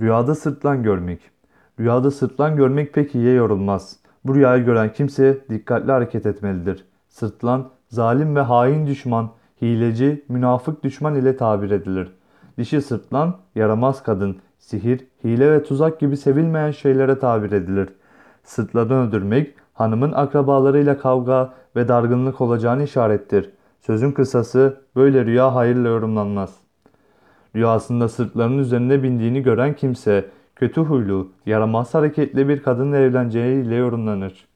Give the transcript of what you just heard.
Rüyada sırtlan görmek. Rüyada sırtlan görmek pek iyiye yorulmaz. Bu rüyayı gören kimse dikkatli hareket etmelidir. Sırtlan, zalim ve hain düşman, hileci, münafık düşman ile tabir edilir. Dişi sırtlan, yaramaz kadın, sihir, hile ve tuzak gibi sevilmeyen şeylere tabir edilir. Sırtlanı öldürmek, hanımın akrabalarıyla kavga ve dargınlık olacağını işarettir. Sözün kısası, böyle rüya hayırla yorumlanmaz. Rüyasında sırtlarının üzerine bindiğini gören kimse kötü huylu, yaramaz hareketli bir kadınla evleneceğiyle yorumlanır.